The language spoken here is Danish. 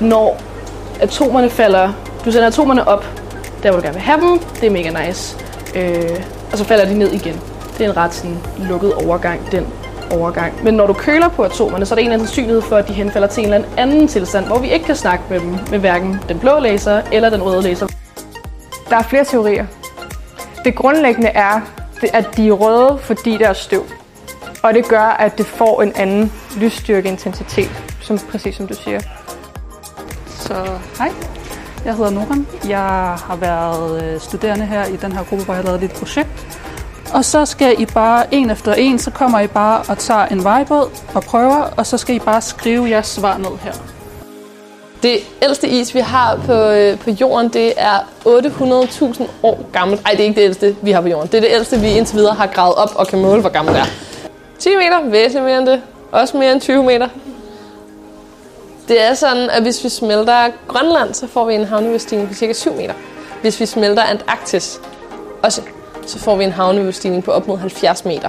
Når atomerne falder, du sender atomerne op, der hvor du gerne vil have dem, det er mega nice. Øh, og så falder de ned igen. Det er en ret sådan, lukket overgang, den overgang. Men når du køler på atomerne, så er der en eller anden sandsynlighed for, at de henfalder til en eller anden tilstand, hvor vi ikke kan snakke med dem, med hverken den blå laser eller den røde laser. Der er flere teorier. Det grundlæggende er, at de er røde, fordi der er støv. Og det gør, at det får en anden lysstyrkeintensitet, som, præcis som du siger. Så hej, jeg hedder Noran. Jeg har været øh, studerende her i den her gruppe, hvor jeg har lavet lidt projekt. Og så skal I bare, en efter en, så kommer I bare og tager en vejbåd og prøver, og så skal I bare skrive jeres svar ned her. Det ældste is, vi har på, øh, på jorden, det er 800.000 år gammelt. Nej, det er ikke det ældste, vi har på jorden. Det er det ældste, vi indtil videre har gravet op og kan måle, hvor gammelt det er. 10 meter, væsentligt mere end det. Også mere end 20 meter. Det er sådan, at hvis vi smelter Grønland, så får vi en havniveaustigning på cirka 7 meter. Hvis vi smelter Antarktis, også, så får vi en havniveaustigning på op mod 70 meter.